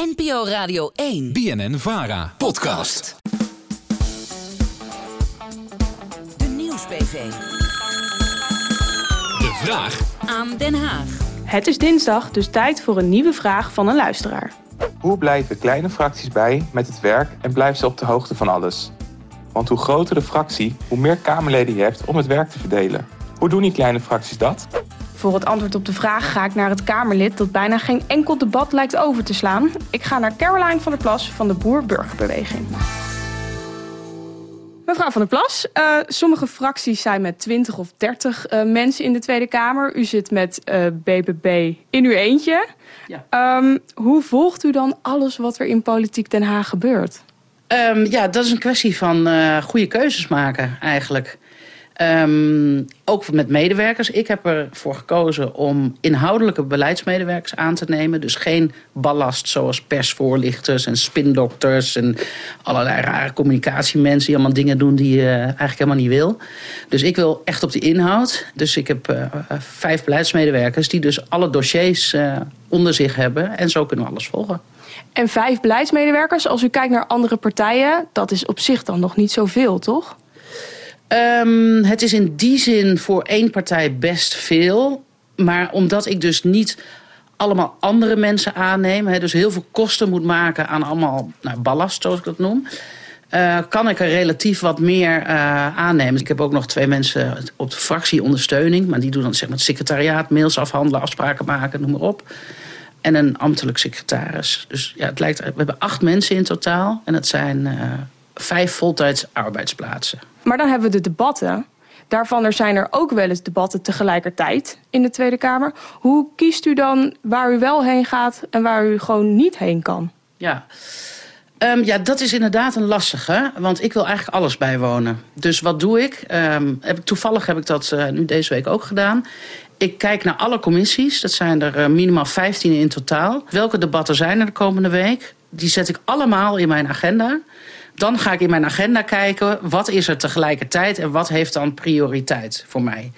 NPO Radio 1. BNN Vara. Podcast. De Nieuws-PV. De vraag Aan Den Haag. Het is dinsdag, dus tijd voor een nieuwe vraag van een luisteraar. Hoe blijven kleine fracties bij met het werk en blijven ze op de hoogte van alles? Want hoe groter de fractie, hoe meer Kamerleden je hebt om het werk te verdelen. Hoe doen die kleine fracties dat? Voor het antwoord op de vraag ga ik naar het Kamerlid dat bijna geen enkel debat lijkt over te slaan. Ik ga naar Caroline van der Plas van de Boer-Burgerbeweging. Mevrouw van der Plas, eh, sommige fracties zijn met 20 of 30 eh, mensen in de Tweede Kamer. U zit met eh, BBB in uw eentje. Ja. Ehm, hoe volgt u dan alles wat er in Politiek Den Haag gebeurt? Ehm, ja, dat is een kwestie van eh, goede keuzes maken eigenlijk. Ehm, ook met medewerkers. Ik heb ervoor gekozen om inhoudelijke beleidsmedewerkers aan te nemen. Dus geen ballast zoals persvoorlichters en spindokters... en allerlei rare communicatiemensen die allemaal dingen doen die je eigenlijk helemaal niet wil. Dus ik wil echt op de inhoud. Dus ik heb eh, vijf beleidsmedewerkers die dus alle dossiers eh, onder zich hebben. En zo kunnen we alles volgen. En vijf beleidsmedewerkers, als u kijkt naar andere partijen, dat is op zich dan nog niet zoveel, toch? Ehm, het is in die zin voor één partij best veel. Maar omdat ik dus niet allemaal andere mensen aanneem... Dus heel veel kosten moet maken aan allemaal nou, ballast, zoals ik dat noem... eh, kan ik er relatief wat meer eh, aannemen. Ik heb ook nog twee mensen op de fractieondersteuning... maar die doen dan zeg maar, het secretariaat, mails afhandelen, afspraken maken, noem maar op. En een ambtelijk secretaris. Dus ja, het lijkt, we hebben acht mensen in totaal. En dat zijn eh, vijf voltijds arbeidsplaatsen. Maar dan hebben we de debatten. Daarvan er zijn er ook wel eens debatten tegelijkertijd in de Tweede Kamer. Hoe kiest u dan waar u wel heen gaat en waar u gewoon niet heen kan? Ja. Ehm, ja, dat is inderdaad een lastige. Want ik wil eigenlijk alles bijwonen. Dus wat doe ik? Ehm, heb ik toevallig heb ik dat eh, nu deze week ook gedaan. Ik kijk naar alle commissies. Dat zijn er eh, minimaal 15 in totaal. Welke debatten zijn er de komende week? Die zet ik allemaal in mijn agenda. Dan ga ik in mijn agenda kijken wat is er tegelijkertijd en wat heeft dan prioriteit voor mij.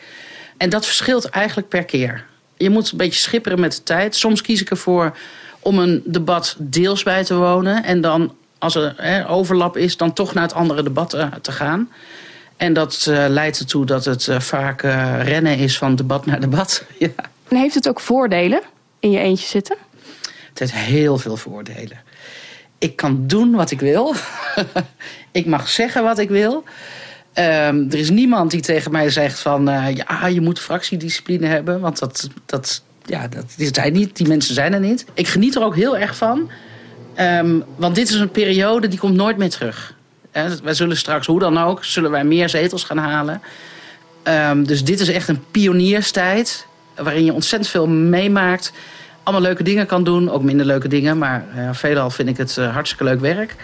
En dat verschilt eigenlijk per keer. Je moet een beetje schipperen met de tijd. Soms kies ik ervoor om een debat deels bij te wonen en dan als er hè, overlap is, dan toch naar het andere debat eh, te gaan. En dat eh, leidt ertoe dat het eh, vaak rennen is van debat naar debat. ja. En heeft het ook voordelen in je eentje zitten? Het heeft heel veel voordelen. Ik kan doen wat ik wil. ik mag zeggen wat ik wil. Ehm, er is niemand die tegen mij zegt van... eh, ja, je moet fractiediscipline hebben. Want dat, dat, ja, dat zijn niet. Die mensen zijn er niet. Ik geniet er ook heel erg van. Ehm, want dit is een periode die komt nooit meer terug. Eh, wij zullen straks, hoe dan ook, zullen wij meer zetels gaan halen. Ehm, dus dit is echt een pionierstijd. Waarin je ontzettend veel meemaakt. Allemaal leuke dingen kan doen. Ook minder leuke dingen. Maar eh, veelal vind ik het eh, hartstikke leuk werk.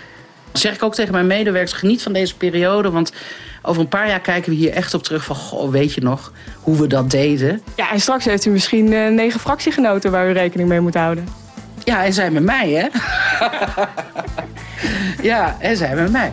Dan zeg ik ook tegen mijn medewerkers, geniet van deze periode. Want over een paar jaar kijken we hier echt op terug van... Goh, weet je nog hoe we dat deden? Ja, en straks heeft u misschien eh, negen fractiegenoten waar u rekening mee moet houden. Ja, en zij met mij, hè? ja, en zij met mij.